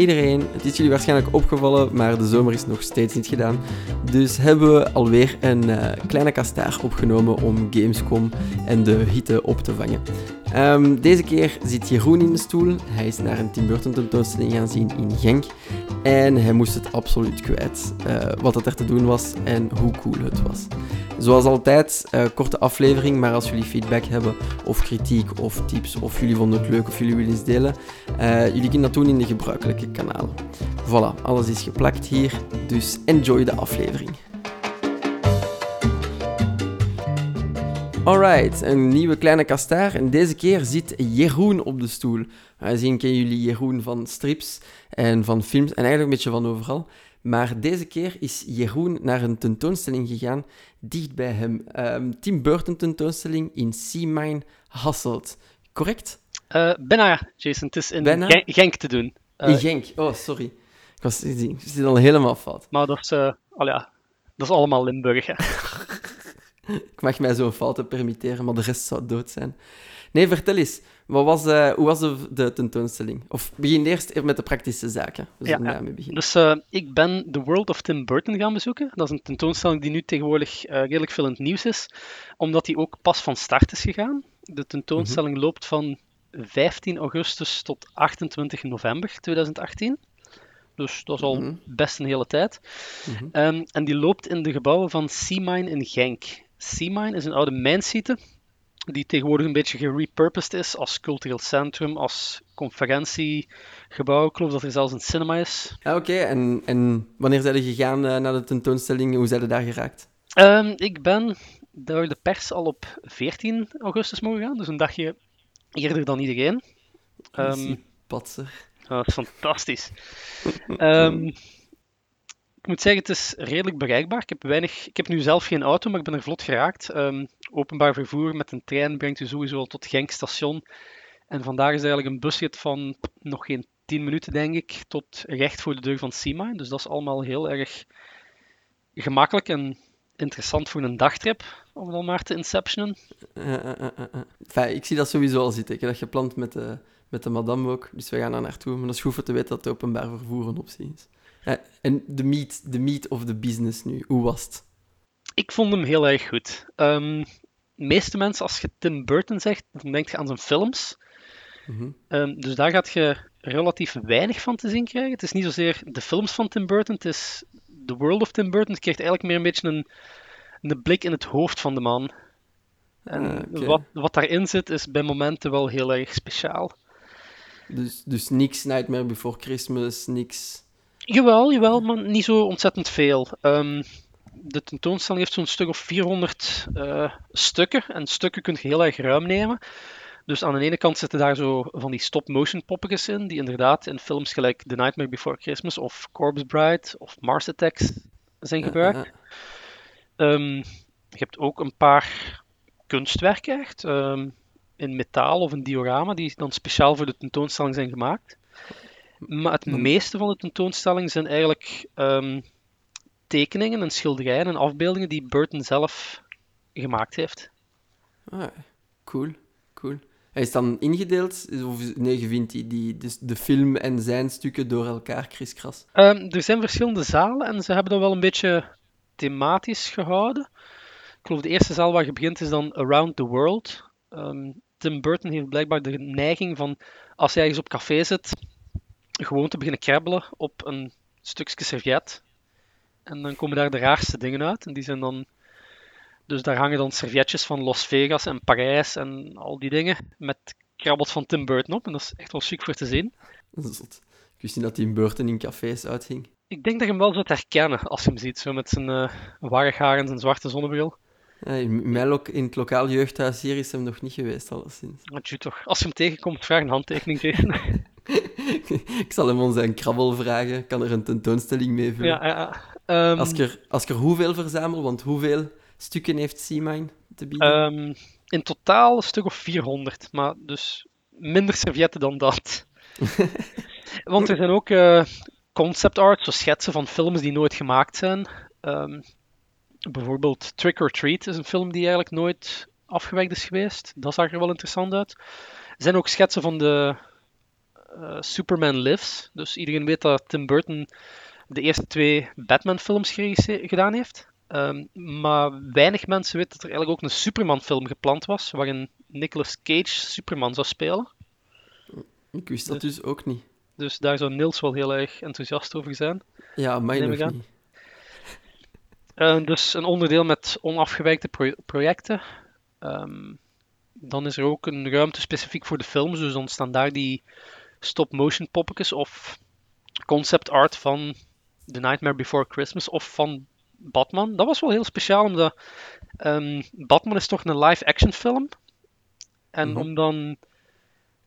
Iedereen, het is jullie waarschijnlijk opgevallen, maar de zomer is nog steeds niet gedaan. Dus hebben we alweer een uh, kleine kastaar opgenomen om Gamescom en de hitte op te vangen. Um, deze keer zit Jeroen in de stoel. Hij is naar een Tim Burton tentoonstelling gaan zien in Genk. En hij moest het absoluut kwijt. Uh, wat het er te doen was en hoe cool het was. Zoals altijd, uh, korte aflevering, maar als jullie feedback hebben of kritiek of tips of jullie vonden het leuk of jullie willen iets delen, uh, jullie kunnen dat doen in de gebruikelijke kanalen. Voilà, alles is geplakt hier, dus enjoy de aflevering. Alright, een nieuwe kleine kastaar en deze keer zit Jeroen op de stoel. Misschien kennen jullie Jeroen van strips en van films en eigenlijk een beetje van overal. Maar deze keer is Jeroen naar een tentoonstelling gegaan dicht bij hem. Um, Tim Burton tentoonstelling in Sea Mine Hasselt. Correct? Uh, bijna, Jason. Het is in Genk, Genk te doen. Uh, in Genk? Oh, sorry. Ik was ik zit al helemaal fout. Maar dat is, uh, al ja, dat is allemaal Limburg. Hè. ik mag mij zo'n fouten permitteren, maar de rest zou dood zijn. Nee, vertel eens. Wat was, uh, hoe was de, de, tentoonstelling? Of begin eerst met de praktische zaken. We ja, daarmee beginnen. Dus uh, ik ben The World of Tim Burton gaan bezoeken. Dat is een tentoonstelling die nu tegenwoordig uh, redelijk veel in het nieuws is, omdat die ook pas van start is gegaan. De tentoonstelling mm -hmm. loopt van 15 augustus tot 28 november 2018. Dus dat is al mm -hmm. best een hele tijd. Mm -hmm. um, en die loopt in de gebouwen van Seamine in Genk. Seamine is een oude mijnsite die tegenwoordig een beetje gerepurposed is als cultureel centrum, als conferentiegebouw. Ik geloof dat er zelfs een cinema is. Ah, Oké, okay. en, en wanneer zijn je gegaan uh, naar de tentoonstelling? Hoe zijn je daar geraakt? Um, ik ben door de pers al op 14 augustus mogen gaan, dus een dagje eerder dan iedereen. Um, Patser. Dat is fantastisch. um, ik moet zeggen, het is redelijk bereikbaar. Ik heb, weinig, ik heb nu zelf geen auto, maar ik ben er vlot geraakt. Um, openbaar vervoer met een trein brengt u sowieso al tot Genk station. En vandaag is eigenlijk een busrit van nog geen 10 minuten, denk ik, tot recht voor de deur van Sima. Dus dat is allemaal heel erg gemakkelijk en interessant voor een dagtrip, om dan maar te inceptionen. Uh, ik zie dat sowieso al zitten. Ik heb dat gepland met de, met de madame ook, dus wij gaan daar naartoe. Maar dat is goed voor te weten dat het openbaar vervoer een optie is. En de meat, de meat of the business nu, hoe was het? Ik vond hem heel erg goed. Um, de meeste mensen, als je Tim Burton zegt, dan denk je aan zijn films. Mm-hmm. Um, dus daar gaat je relatief weinig van te zien krijgen. Het is niet zozeer de films van Tim Burton, het is The World of Tim Burton. Je krijgt eigenlijk meer een beetje een, een blik in het hoofd van de man. En uh, okay. wat, wat daarin zit, is bij momenten wel heel erg speciaal. Dus, dus niks Nightmare Before Christmas, niks... Jawel, jawel, maar niet zo ontzettend veel. Um, de tentoonstelling heeft zo'n stuk of 400 uh, stukken. En stukken kun je heel erg ruim nemen. Dus aan de ene kant zitten daar zo van die stop-motion poppetjes in, die inderdaad in films gelijk The Nightmare Before Christmas of Corpse Bride of Mars Attacks zijn gebruikt. Um, je hebt ook een paar kunstwerken echt, um, in metaal of een diorama, die dan speciaal voor de tentoonstelling zijn gemaakt. Maar het meeste van de tentoonstelling zijn eigenlijk um, tekeningen en schilderijen en afbeeldingen die Burton zelf gemaakt heeft. Ah, cool, cool. Hij is dan ingedeeld, of nee, je vindt die, die, dus de film en zijn stukken door elkaar kriskras? Um, er zijn verschillende zalen en ze hebben dat wel een beetje thematisch gehouden. Ik geloof de eerste zaal waar je begint is dan Around the World. Um, Tim Burton heeft blijkbaar de neiging van, als hij ergens op café zit, gewoon te beginnen krabbelen op een stukje servet en dan komen daar de raarste dingen uit. En die zijn dan. Dus daar hangen dan servetjes van Las Vegas en Parijs en al die dingen. Met krabbels van Tim Burton op. En dat is echt wel chic voor te zien. Zot. Ik wist niet dat Tim Burton in cafés uithing. Ik denk dat je hem wel zult herkennen als je hem ziet. Zo met zijn uh, warrig haar en zijn zwarte zonnebril. Ja, in, mijn in het lokaal jeugdhuis hier is hem nog niet geweest, alleszins. Wat je toch. Als je hem tegenkomt, vraag een handtekening tegen. ik zal hem onze krabbel vragen. Kan er een tentoonstelling mee vullen? Ja, ja. Um, als, ik er, als ik er hoeveel verzamel, want hoeveel stukken heeft Seamine te bieden? Um, in totaal een stuk of 400, maar dus minder servietten dan dat. want er zijn ook uh, concept art, zo schetsen van films die nooit gemaakt zijn. Um, bijvoorbeeld Trick or Treat is een film die eigenlijk nooit afgewerkt is geweest. Dat zag er wel interessant uit. Er zijn ook schetsen van de Superman Lives. Dus iedereen weet dat Tim Burton de eerste twee Batman-films gedaan heeft. Ehm, maar weinig mensen weten dat er eigenlijk ook een Superman-film gepland was, waarin Nicolas Cage Superman zou spelen. Ik wist dat dus ook niet. Dus daar zou Niels wel heel erg enthousiast over zijn. Ja, mij nog niet. Eh, dus een onderdeel met onafgewijkte pro- projecten. Ehm, dan is er ook een ruimte specifiek voor de films, dus dan staan daar die stop-motion poppetjes of concept art van The Nightmare Before Christmas of van Batman. Dat was wel heel speciaal, omdat ehm, Batman is toch een live-action film. En Mhm. om dan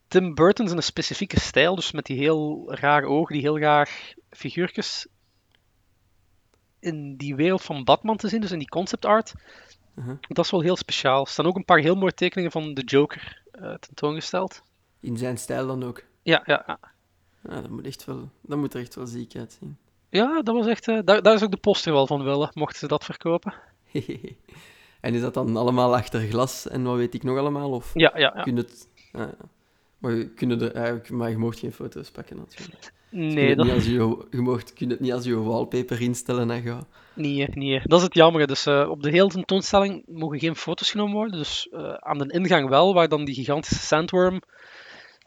Tim Burton zijn specifieke stijl, dus met die heel rare ogen, die heel raar figuurtjes, in die wereld van Batman te zien, dus in die concept art, Mhm. dat is wel heel speciaal. Er staan ook een paar heel mooie tekeningen van de Joker eh, tentoongesteld. In zijn stijl dan ook. Ja, ja, ja. Ja, dat moet, echt wel, dat moet er echt wel ziek uitzien. ja dat was echt. eh, daar, daar is ook de poster wel van willen, mochten ze dat verkopen. en is dat dan allemaal achter glas en wat weet ik nog allemaal? Of Ja, ja, ja. kun je het... ah. Maar je, kunnen er, eigenlijk, maar je mocht geen foto's pakken natuurlijk. Nee, het dat niet als je, je mocht, kunt het niet als je wallpaper instellen en ga. niet, hè, niet. hè. Dat is het jammer. Dus eh, op de hele tentoonstelling mogen geen foto's genomen worden. Dus eh, aan de ingang wel, waar dan die gigantische sandworm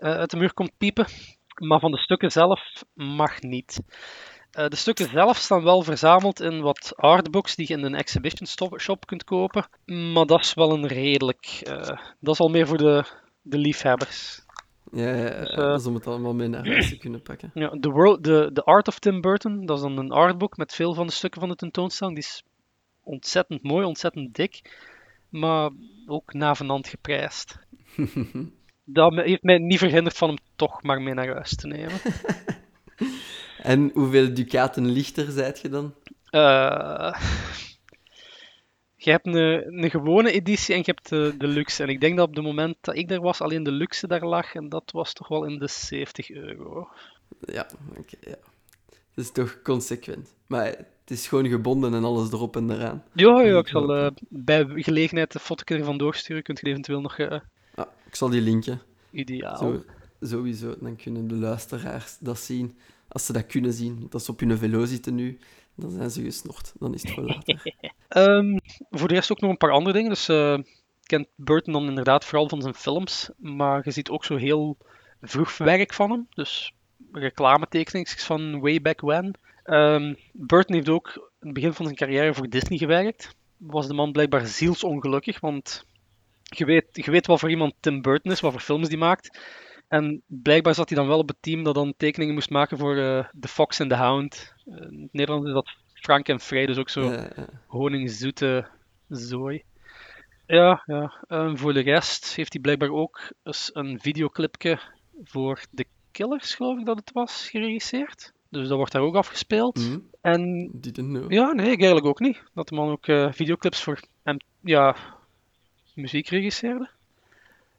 uit de muur komt piepen. Maar van de stukken zelf mag niet. Eh, de stukken zelf staan wel verzameld in wat artbooks die je in een exhibition shop kunt kopen. Maar dat is wel een redelijk. eh, dat is al meer voor de, de liefhebbers. Ja, ja, ja, Dus, eh, dat is om het allemaal mee naar huis te kunnen pakken. Ja, The, World, the, the Art of Tim Burton, dat is dan een artbook met veel van de stukken van de tentoonstelling. Die is ontzettend mooi, ontzettend dik, maar ook navenant geprijsd. Dat heeft mij niet verhinderd van hem toch maar mee naar huis te nemen. En hoeveel ducaten lichter zijt je dan? Eh, je hebt een, een gewone editie en je hebt de, de luxe. En ik denk dat op het moment dat ik daar was, alleen de luxe daar lag. En dat was toch wel in de 70 euro. Ja, oké, ja. Dat is toch consequent. Maar het is gewoon gebonden en alles erop en eraan. Ja, ja ik zal eh, bij gelegenheid de foto ervan doorsturen. Kunt je eventueel nog eh, Ah, ik zal die linken. ideaal. Zo, sowieso, dan kunnen de luisteraars dat zien. Als ze dat kunnen zien, als ze op hun velo zitten nu, dan zijn ze gesnord. Dan is het wel later. Ehm, voor de rest ook nog een paar andere dingen. Dus eh kent Burton dan inderdaad vooral van zijn films, maar je ziet ook zo heel vroeg werk van hem. Dus reclametekeningen van way back when. Ehm, Burton heeft ook in het begin van zijn carrière voor Disney gewerkt. Was de man blijkbaar zielsongelukkig, want je weet, je weet wat voor iemand Tim Burton is, wat voor films die maakt. En blijkbaar zat hij dan wel op het team dat dan tekeningen moest maken voor eh The Fox and the Hound. Eh, in het Nederlands is dat Frank en Vrij, dus ook zo Ja, ja. honingzoete zooi. Ja, ja. En voor de rest heeft hij blijkbaar ook eens een videoclipje voor The Killers, geloof ik dat het was, geregisseerd. Dus dat wordt daar ook afgespeeld. Hm, En ja, nee, ik eigenlijk ook niet. Dat de man ook eh, videoclips voor ja, muziek regisseerde.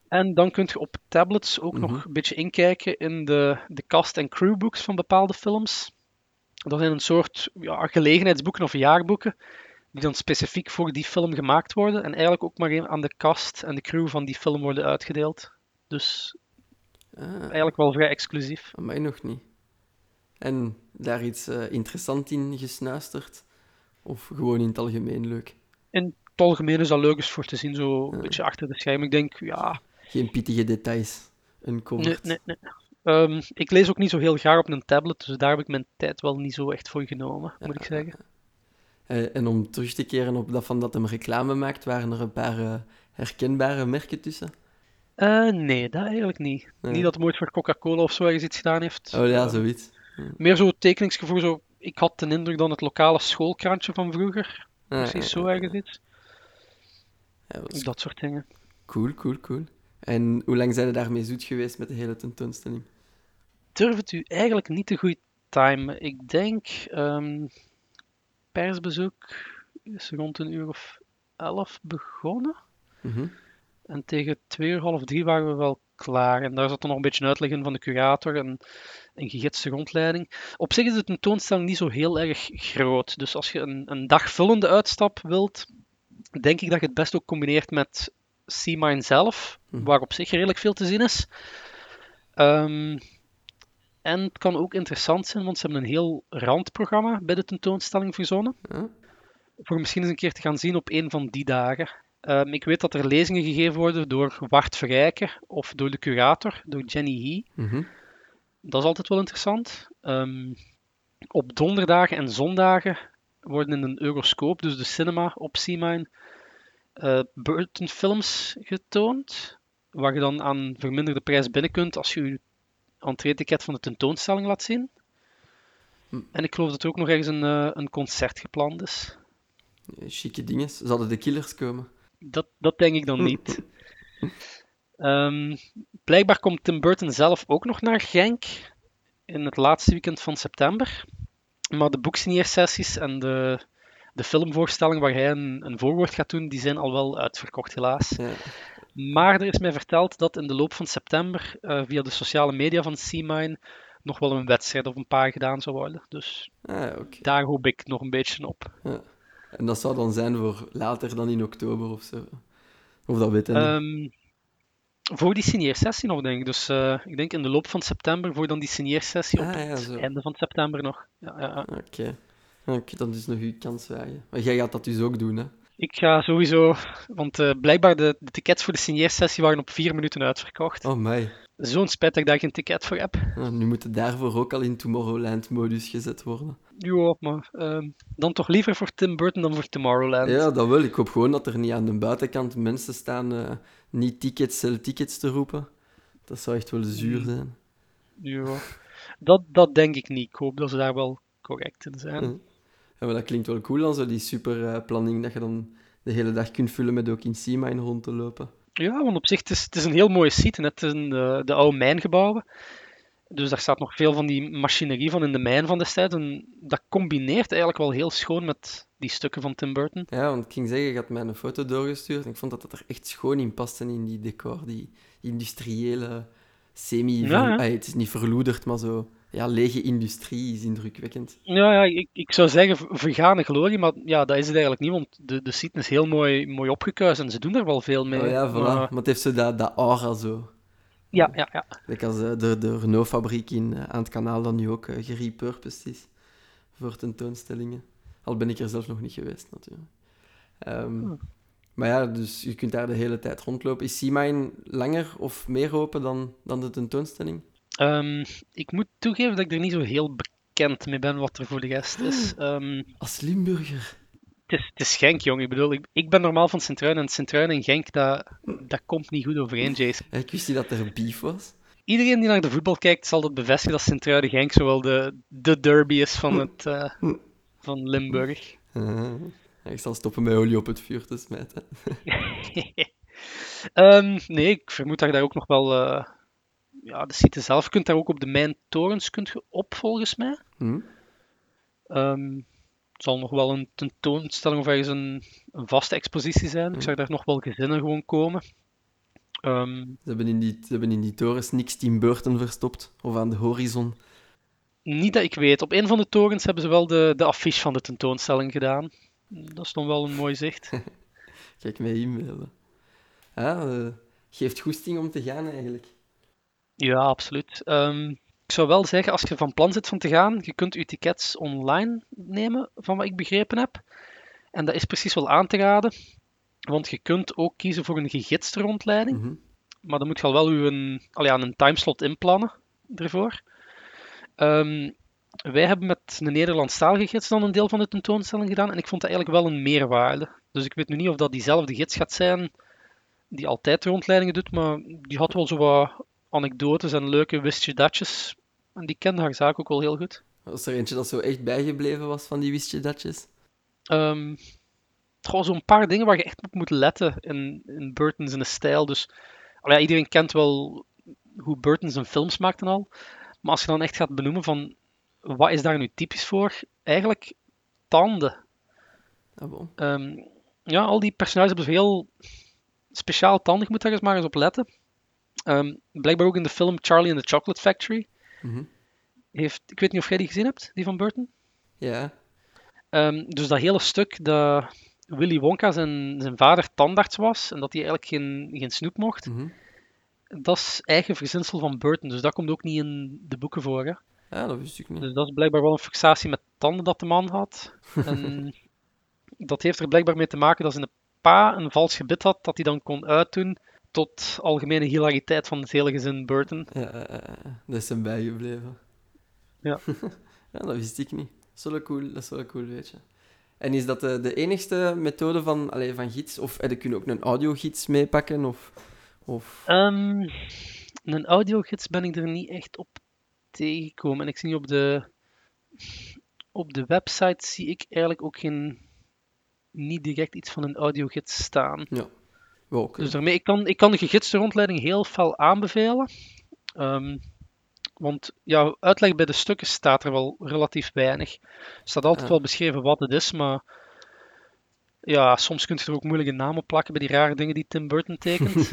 En dan kun je op tablets ook nog Mhm. een beetje inkijken in de, de cast- en crewbooks van bepaalde films. Dat zijn een soort ja, gelegenheidsboeken of jaarboeken, die dan specifiek voor die film gemaakt worden. En eigenlijk ook maar aan de cast en de crew van die film worden uitgedeeld. Dus Ah, eigenlijk wel vrij exclusief. mij nog niet. En daar iets eh interessant in gesnuisterd? Of gewoon in het algemeen leuk? In het algemeen is dat leuk eens voor te zien, zo een Ja. beetje achter de schermen. Ik denk, ja, Geen pittige details. Een. Nee, nee, nee. Ehm, ik lees ook niet zo heel graag op een tablet, dus daar heb ik mijn tijd wel niet zo echt voor genomen, moet ik zeggen. Eh, en om terug te keren op dat van dat hem reclame maakt, waren er een paar eh, herkenbare merken tussen? Eh, nee, dat eigenlijk niet. Niet dat hij ooit voor Coca-Cola of zo ergens iets gedaan heeft. Oh ja, Ehm, zoiets. meer zo tekeningsgevoel, zo... Ik had de indruk dan het lokale schoolkrantje van vroeger. Ah, Precies zo ergens iets. Ja, dat soort dingen. Cool, cool, cool. En hoe lang zijn je daarmee zoet geweest met de hele tentoonstelling? Durf het u eigenlijk niet te goed timen. Ik denk... ehm, persbezoek is rond een uur of elf begonnen. Mhm. En tegen twee uur, half drie waren we wel klaar. En daar zat dan nog een beetje uitleg in van de curator en een gegidste rondleiding. Op zich is de tentoonstelling niet zo heel erg groot. Dus als je een, een dagvullende uitstap wilt, denk ik dat je het best ook combineert met Seamine zelf, Mhm. waar op zich redelijk veel te zien is. Ehm, En het kan ook interessant zijn, want ze hebben een heel randprogramma bij de tentoonstelling verzonnen. Voor misschien eens een keer te gaan zien op een van die dagen. Ehm, ik weet dat er lezingen gegeven worden door Wart Verrijken of door de curator, door Jenny Hee. Mhm. Dat is altijd wel interessant. Ehm, op donderdagen en zondagen worden in een Euroscoop, dus de cinema op Seamine, eh Burton films getoond. Waar je dan aan verminderde prijs binnen kunt als je je entree-ticket van de tentoonstelling laat zien. Hm. En ik geloof dat er ook nog ergens een, eh, een concert gepland is. Eh, Chique dingen. Zouden de killers komen? Dat, dat denk ik dan niet. Ehm, blijkbaar komt Tim Burton zelf ook nog naar Genk in het laatste weekend van september. Maar de boeksigneersessies en de, de filmvoorstelling waar hij een, een voorwoord gaat doen, die zijn al wel uitverkocht helaas. Ja. Maar er is mij verteld dat in de loop van september eh, via de sociale media van Seamine nog wel een wedstrijd of een paar gedaan zou worden. Dus Ah, daar hoop ik nog een beetje op. En dat zou dan zijn voor later dan in oktober of zo. Of dat weet je niet. Voor die signeersessie nog, denk ik. Dus eh, ik denk in de loop van september, voor dan die signeersessie op Ah, ja, het einde van september nog. Ja, ja. Oké. Dan is nog uw kans wagen. Maar jij gaat dat dus ook doen, hè? Ik ga sowieso, want eh, blijkbaar de, de tickets voor de signeersessie waren op vier minuten uitverkocht. Oh, mij. Zo'n spijt dat ik daar geen ticket voor heb. Nu moet het daarvoor ook al in Tomorrowland-modus gezet worden. Ja, maar ehm, dan toch liever voor Tim Burton dan voor Tomorrowland. Ja, dat wel. Ik hoop gewoon dat er niet aan de buitenkant mensen staan eh, niet tickets, sell tickets te roepen. Dat zou echt wel zuur Mm. zijn. Ja. Dat, dat denk ik niet. Ik hoop dat ze daar wel correct in zijn. Ja. Maar dat klinkt wel cool dan, zo die super eh, planning dat je dan de hele dag kunt vullen met ook in Seamine rond te lopen. Ja, want op zich, het is, het is een heel mooie site. Net in de, de oude mijngebouwen. Dus daar staat nog veel van die machinerie van in de mijn van destijds. En dat combineert eigenlijk wel heel schoon met die stukken van Tim Burton. Ja, want ik ging zeggen, je had mij een foto doorgestuurd en ik vond dat dat er echt schoon in paste in die decor, die industriële semi... Ja, ja. Ah, het is niet verloederd, maar zo... Ja, lege industrie is indrukwekkend. Ja, ja ik, ik zou zeggen vergane glorie, maar ja, dat is het eigenlijk niet, want de, de site is heel mooi, mooi opgekuist en ze doen er wel veel mee. Oh ja, voilà. Maar- Maar het heeft zo dat, dat aura zo. ja, ja, ja. Like als eh, de, de Renault-fabriek in, eh, aan het kanaal dan nu ook uh, gerepurposed is voor tentoonstellingen. Al ben ik er zelf nog niet geweest, natuurlijk. Ehm. Maar ja, dus je kunt daar de hele tijd rondlopen. Is Seamine langer of meer open dan, dan de tentoonstelling? Ehm, ik moet toegeven dat ik er niet zo heel bekend mee ben wat er voor de rest is. Ehm, Als Limburger. het, is het is Genk, jong. Ik bedoel, ik, ik ben normaal van Sint-Truiden en Sint-Truiden en Genk, dat, dat komt niet goed overeen, Jason. Ja, Ik wist niet dat er beef was. Iedereen die naar de voetbal kijkt, zal dat bevestigen dat Sint-Truiden-Genk zowel de, de derby is van, het, eh, van Limburg. Ik zal stoppen met olie op het vuur te smijten. Ehm, nee, ik vermoed dat je daar ook nog wel... eh, ja, de site zelf kunt daar ook op de mijntorens kunt je op, volgens mij. Hm? Ehm, het zal nog wel een tentoonstelling of ergens een, een vaste expositie zijn. Ik zag daar nog wel gezinnen gewoon komen. Ehm, Ze, hebben in die, ze hebben in die torens niks Tim Burton verstopt. Of aan de horizon. niet dat ik weet. Op een van de torens hebben ze wel de, de affiche van de tentoonstelling gedaan. Dat is dan wel een mooi zicht. Kijk mij inbeelden. Ja, eh, geeft goesting om te gaan eigenlijk. Ja, absoluut. Ehm, ik zou wel zeggen, als je van plan zit van te gaan, je kunt je tickets online nemen, van wat ik begrepen heb. En dat is precies wel aan te raden, want je kunt ook kiezen voor een gegidste rondleiding. Mhm. Maar dan moet je al wel uw, al ja, een timeslot inplannen ervoor. Ehm, wij hebben met een Nederlandstalige gids dan een deel van de tentoonstelling gedaan en ik vond dat eigenlijk wel een meerwaarde. Dus ik weet nu niet of dat diezelfde gids gaat zijn die altijd rondleidingen doet, maar die had wel zo wat anekdotes en leuke wistje datjes. En die kende haar zaak ook wel heel goed. Was er eentje dat zo echt bijgebleven was van die wistje datjes? Ehm gewoon zo'n paar dingen waar je echt op moet letten in, in Burton zijn stijl. Dus al ja, iedereen kent wel hoe Burton zijn films maakt en al. Maar als je dan echt gaat benoemen van wat is daar nu typisch voor? Eigenlijk tanden. Ah, bon. Ehm, ja, al die personages hebben heel speciaal tanden. Je moet daar eens maar eens op letten. Ehm, blijkbaar ook in de film Charlie and the Chocolate Factory. Mhm. Heeft, ik weet niet of jij die gezien hebt, die van Burton. Ja. Ehm, dus dat hele stuk dat Willy Wonka zijn, zijn vader tandarts was en dat hij eigenlijk geen, geen snoep mocht. Mhm. dat is eigen verzinsel van Burton, dus dat komt ook niet in de boeken voor. Hè? Ja, dat wist ik niet. Dus dat is blijkbaar wel een fixatie met tanden dat de man had. En dat heeft er blijkbaar mee te maken dat zijn pa een vals gebit had, dat hij dan kon uitdoen tot algemene hilariteit van het hele gezin Burton. Ja, ja, ja, ja. dat is hem bijgebleven. Ja. ja, dat wist ik niet. Dat is wel een cool, dat is wel een cool weetje. En is dat de, de enigste methode van, allee, van gids? Of eh, kun je ook een audiogids meepakken? Of, of... Ehm, een audiogids ben ik er niet echt op tegengekomen. En ik zie op de, op de website zie ik eigenlijk ook geen, niet direct iets van een audiogids staan. Ja, Dus daarmee, ik kan, ik kan de gegidste rondleiding heel fel aanbevelen. Ehm, want ja, uitleg bij de stukken staat er wel relatief weinig. Er staat altijd Ja. wel beschreven wat het is, maar ja, soms kun je er ook moeilijke namen plakken bij die rare dingen die Tim Burton tekent.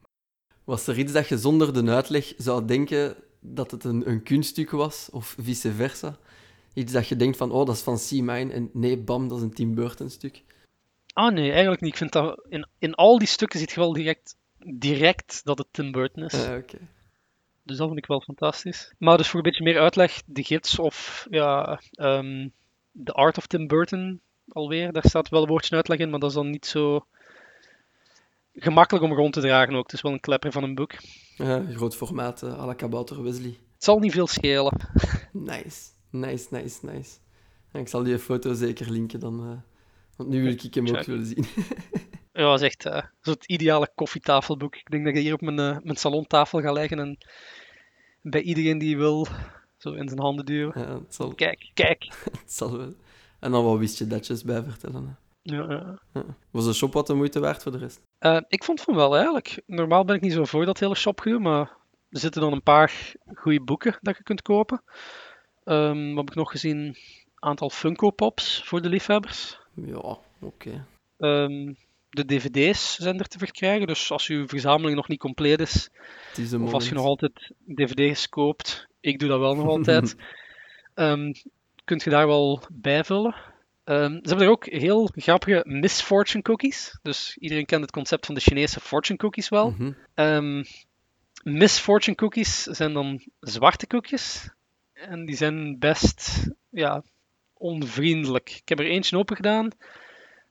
Was er iets dat je zonder de uitleg zou denken dat het een, een kunststuk was? Of vice versa? Iets dat je denkt van, oh, dat is van C. Mine. En nee, bam, dat is een Tim Burton stuk. Ah nee, eigenlijk niet. Ik vind dat in, in al die stukken ziet je wel direct, direct dat het Tim Burton is. Ah, oké. Dus dat vind ik wel fantastisch. Maar dus voor een beetje meer uitleg, de gids of ja, ehm The Art of Tim Burton alweer. Daar staat wel een woordje uitleg in, maar dat is dan niet zo gemakkelijk om rond te dragen ook. Het is wel een klepper van een boek. Ja, groot formaat, eh, à la Kabouter Wesley. Het zal niet veel schelen. Nice, nice, nice, nice. Ja, ik zal die foto zeker linken dan, eh, want nu wil ik hem ook willen zien. Ja, dat is echt eh, zo het ideale koffietafelboek. Ik denk dat ik hier op mijn, eh, mijn salontafel ga leggen en bij iedereen die wil zo in zijn handen duwen. ja, het, zal, Kijk, kijk. het zal wel. En dan wat wist je datjes bij vertellen. Hè. Ja, ja. Ja. Was de shop wat de moeite waard voor de rest? Eh, ik vond van wel eigenlijk. Normaal ben ik niet zo voor dat hele shopgedoe, maar er zitten dan een paar goede boeken dat je kunt kopen. Ehm, wat heb ik nog gezien? Een aantal Funko Pops voor de liefhebbers. Ja, oké. Ehm, de dvd's zijn er te verkrijgen, dus als uw verzameling nog niet compleet is, of als je nog altijd dvd's koopt, ik doe dat wel nog altijd, ehm, kunt je daar wel bijvullen. Ehm, ze hebben er ook heel grappige Miss Fortune cookies. Dus iedereen kent het concept van de Chinese fortune cookies wel. Mhm. Ehm Miss Fortune cookies zijn dan zwarte koekjes. En die zijn best ja, onvriendelijk. Ik heb er eentje open gedaan.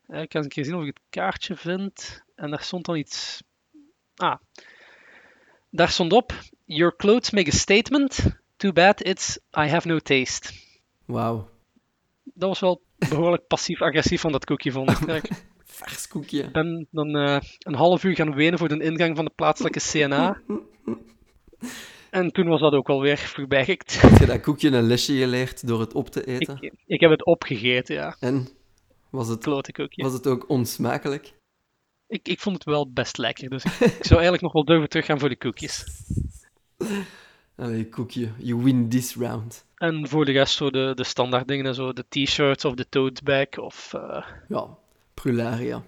Eh, ik kan eens een keer zien of ik het kaartje vind. En daar stond dan iets. Ah. Daar stond op: Your clothes make a statement. Too bad it's I have no taste. Wauw. Dat was wel behoorlijk passief-agressief van dat koekje, vond ik. Ik Vers koekje. ben dan eh, een half uur gaan wenen voor de ingang van de plaatselijke CNA. En toen was dat ook alweer voorbijgekt. Heb je dat koekje een lesje geleerd door het op te eten? Ik, ik heb het opgegeten, ja. En was het, Klote koekje. was het ook onsmakelijk? Ik, ik vond het wel best lekker, dus ik, ik zou eigenlijk nog wel durven teruggaan voor de koekjes. Allee, koekje, you win this round. En voor de rest zo de, de standaard dingen, en zo de t-shirts of de tote bag of... eh, Ja, prularia.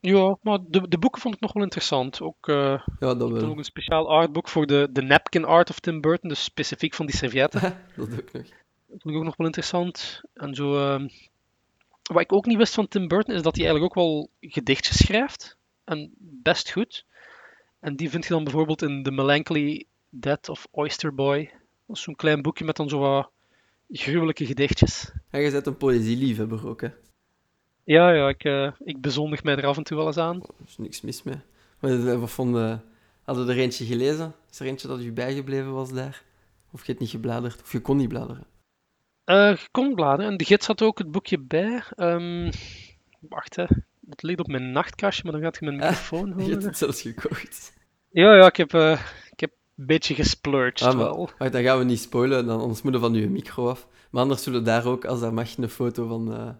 Ja, maar de, de boeken vond ik nog wel interessant. Ook, eh, Ja, dat wel. ook een speciaal artboek voor de, de napkin art of Tim Burton, dus specifiek van die servietten. dat ook nog. Dat vond ik ook nog wel interessant. En zo, ehm, wat ik ook niet wist van Tim Burton is dat hij eigenlijk ook wel gedichtjes schrijft. En best goed. En die vind je dan bijvoorbeeld in The Melancholy Death of Oyster Boy. Dat is zo'n klein boekje met dan zo wat gruwelijke gedichtjes. En je bent een poëzieliefhebber ook, hè? Ja, ja, ik, eh, ik bezondig mij er af en toe wel eens aan. Er is niks mis mee. Maar, eh, wat vond je... Hadden we er eentje gelezen? Is er eentje dat u bijgebleven was daar? Of je hebt niet gebladerd? Of je kon niet bladeren? Eh, je kon bladeren. En de gids had ook het boekje bij. Ehm, wacht, hè. Het ligt op mijn nachtkastje, maar dan gaat je mijn microfoon Je hebt horen. het zelfs gekocht. Ja, ja, ik heb, ik heb een beetje gesplurged Ah, maar- wel. Wacht, dan gaan we niet spoilen, dan, anders moeten we van uw micro af. Maar anders zullen we daar ook, als dat mag, een foto van,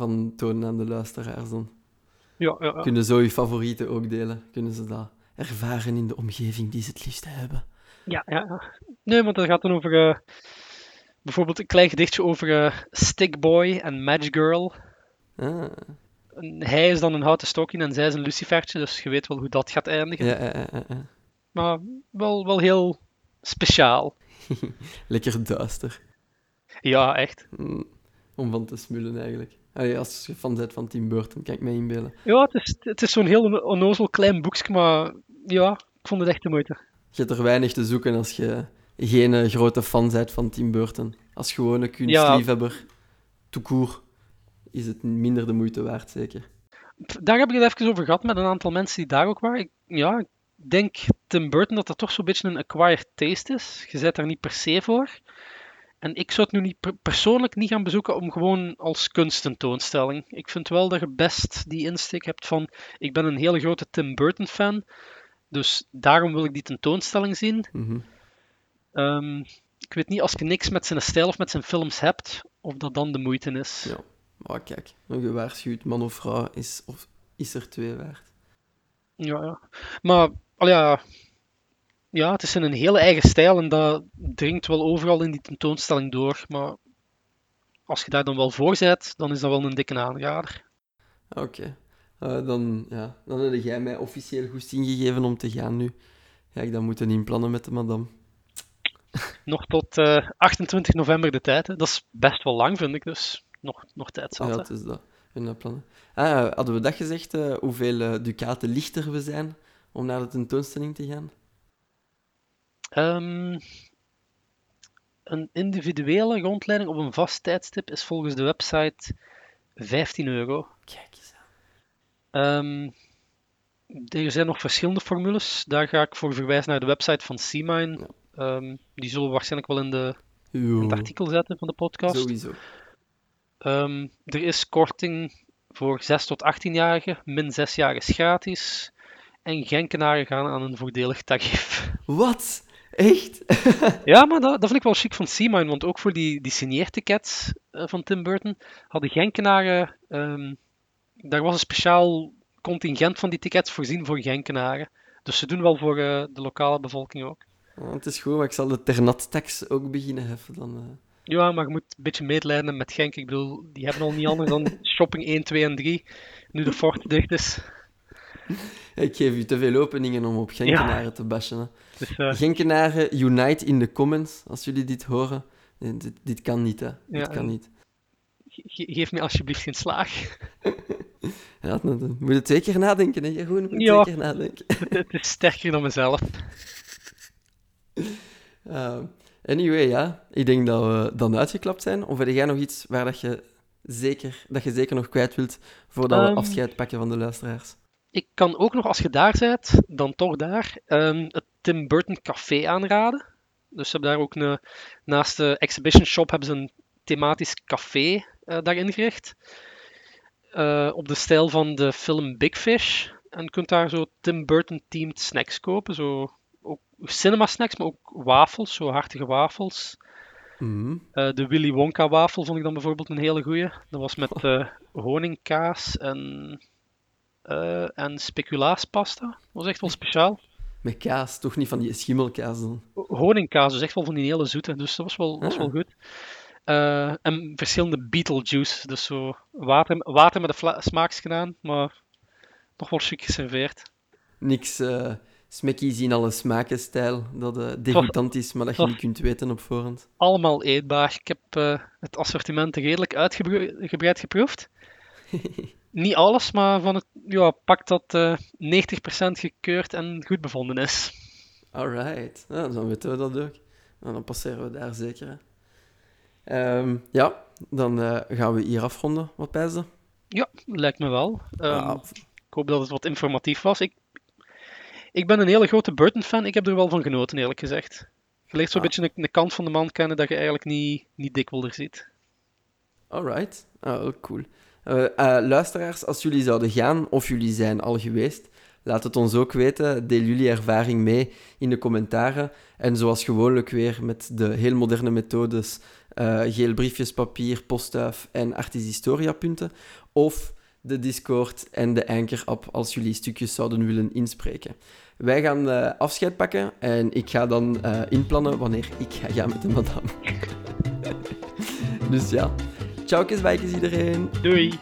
van tonen aan de luisteraars. Dan Ja, ja, ja. kunnen zo uw favorieten ook delen. Kunnen ze dat ervaren in de omgeving die ze het liefst hebben. Ja, ja. Nee, want dat gaat dan over eh, bijvoorbeeld een klein gedichtje over eh Stickboy en Match Girl. Ah, hij is dan een houten stokje en zij is een lucifertje, dus je weet wel hoe dat gaat eindigen. ja, ja, ja, ja. Maar wel, wel heel speciaal. Lekker duister. Ja, echt. Mm, om van te smullen eigenlijk. Allee, als je fan bent van Tim Burton, kan ik me inbeelden. Ja, het is, het is zo'n heel onnozel klein boekje, maar ja, ik vond het echt de moeite. Je hebt er weinig te zoeken als je geen eh, grote fan bent van Tim Burton. Als gewone Ja. kunstliefhebber, court, is het minder de moeite waard, zeker. Daar heb ik het even over gehad met een aantal mensen die daar ook waren. Ik, ja, ik denk Tim Burton dat dat toch zo'n beetje een acquired taste is. Je zet daar niet per se voor. En ik zou het nu niet per- persoonlijk niet gaan bezoeken om gewoon als kunstentoonstelling. Ik vind wel dat je best die insteek hebt van ik ben een hele grote Tim Burton fan. Dus daarom wil ik die tentoonstelling zien. Mhm. Ehm, ik weet niet, als je niks met zijn stijl of met zijn films hebt, of dat dan de moeite is. Ja. Maar kijk, een gewaarschuwd man of vrouw is, of, is er twee waard. Ja, ja. Maar, al ja, ja, het is in een hele eigen stijl en dat dringt wel overal in die tentoonstelling door. Maar als je daar dan wel voor bent, dan is dat wel een dikke aanrader. Oké. Eh, dan, ja, dan heb jij mij officieel goesting gegeven om te gaan nu. Ga ik dat moeten inplannen met de madame. Nog tot eh, 28 november de tijd. Hè. Dat is best wel lang, vind ik, dus nog, nog tijd zat. Ja, het is dat. Hun eh, plannen. Ah, hadden we dat gezegd, eh, hoeveel eh, ducaten lichter we zijn om naar de tentoonstelling te gaan? Ehm, een individuele rondleiding op een vast tijdstip is volgens de website 15 euro. Kijk eens aan. Ehm, er zijn nog verschillende formules. Daar ga ik voor verwijzen naar de website van. Ja. Ehm, die zullen we waarschijnlijk wel in, de, in het artikel zetten van de podcast. Sowieso. Er is korting voor 6 tot 18-jarigen. Min 6 jaar is gratis. En Genkenaren gaan aan een voordelig tarief. Wat? Echt? Ja, maar dat, dat vind ik wel chic van Seamine, want ook voor die, die signeertickets eh, van Tim Burton hadden Genkenaren, ehm, daar was een speciaal contingent van die tickets voorzien voor Genkenaren. Dus ze doen wel voor eh, de lokale bevolking ook. Oh, het is goed, maar ik zal de ternat-tax ook beginnen heffen dan. eh. Ja, maar je moet een beetje medelijden met Genk. Ik bedoel, die hebben al niet anders dan shopping 1, 2 en 3, nu de fort dicht is. Ik geef u te veel openingen om op Genkenaren te bashen. Hè. Dus Genkenaren, unite in de comments als jullie dit horen. Dit, dit kan niet, hè. Dit kan niet. ge- geef me alsjeblieft geen slaag. Ja, dan, moet je twee keer nadenken, hè, Jeroen? Moet Ja. twee keer nadenken. het, het is sterker dan mezelf. Uh, anyway, ja. Ik denk dat we dan uitgeklapt zijn. Of heb jij nog iets waar dat je zeker, dat je zeker nog kwijt wilt voordat we Ehm. afscheid pakken van de luisteraars? Ik kan ook nog, als je daar bent, dan toch daar, ehm, het Tim Burton Café aanraden. Dus ze hebben daar ook een, naast de exhibition shop hebben ze een thematisch café eh, daar ingericht. Eh, op de stijl van de film Big Fish. En je kunt daar zo Tim Burton-themed snacks kopen. Zo, ook cinema snacks, maar ook wafels, zo hartige wafels. Mhm. Eh, de Willy Wonka wafel vond ik dan bijvoorbeeld een hele goeie. Dat was met honingkaas en, eh en speculaaspasta. Dat was echt wel speciaal. Met kaas, toch niet van die schimmelkaas dan? Honingkaas, dus echt wel van die hele zoete. Dus dat was wel, was wel Ah. goed. Eh, en verschillende Beetlejuice. Dus zo water, water met een fla- smaaks gedaan, maar nog wel chic geserveerd. Niks uh, in alle smaken stijl, dat eh degoutant is, maar dat je niet kunt weten op voorhand. Allemaal eetbaar. Ik heb het assortiment redelijk uitgebreid geproefd. Niet alles, maar van het ja, pak dat eh 90% gekeurd en goed bevonden is. Alright, dan weten we dat ook. Nou, dan passeren we daar zeker. Ehm, ja, dan eh, gaan we hier afronden. Wat pijzen? Ja, lijkt me wel. Ehm, Ah, Ik hoop dat het wat informatief was. Ik, ik ben een hele grote Burton-fan. Ik heb er wel van genoten, eerlijk gezegd. Je leert zo'n Ah. beetje een, een kant van de man kennen dat je eigenlijk niet, niet dikwijls ziet. Alright, ah, wel cool. Eh, eh, luisteraars, als jullie zouden gaan of jullie zijn al geweest, laat het ons ook weten. Deel jullie ervaring mee in de commentaren. En zoals gewoonlijk weer met de heel moderne methodes, eh, geel briefjes, papier, postduif en Artis Historia punten. Of de Discord en de Anchor-app als jullie stukjes zouden willen inspreken. Wij gaan eh, afscheid pakken en ik ga dan inplannen wanneer ik ga gaan met de madame. dus ja, ciao, bijkes iedereen. Doei!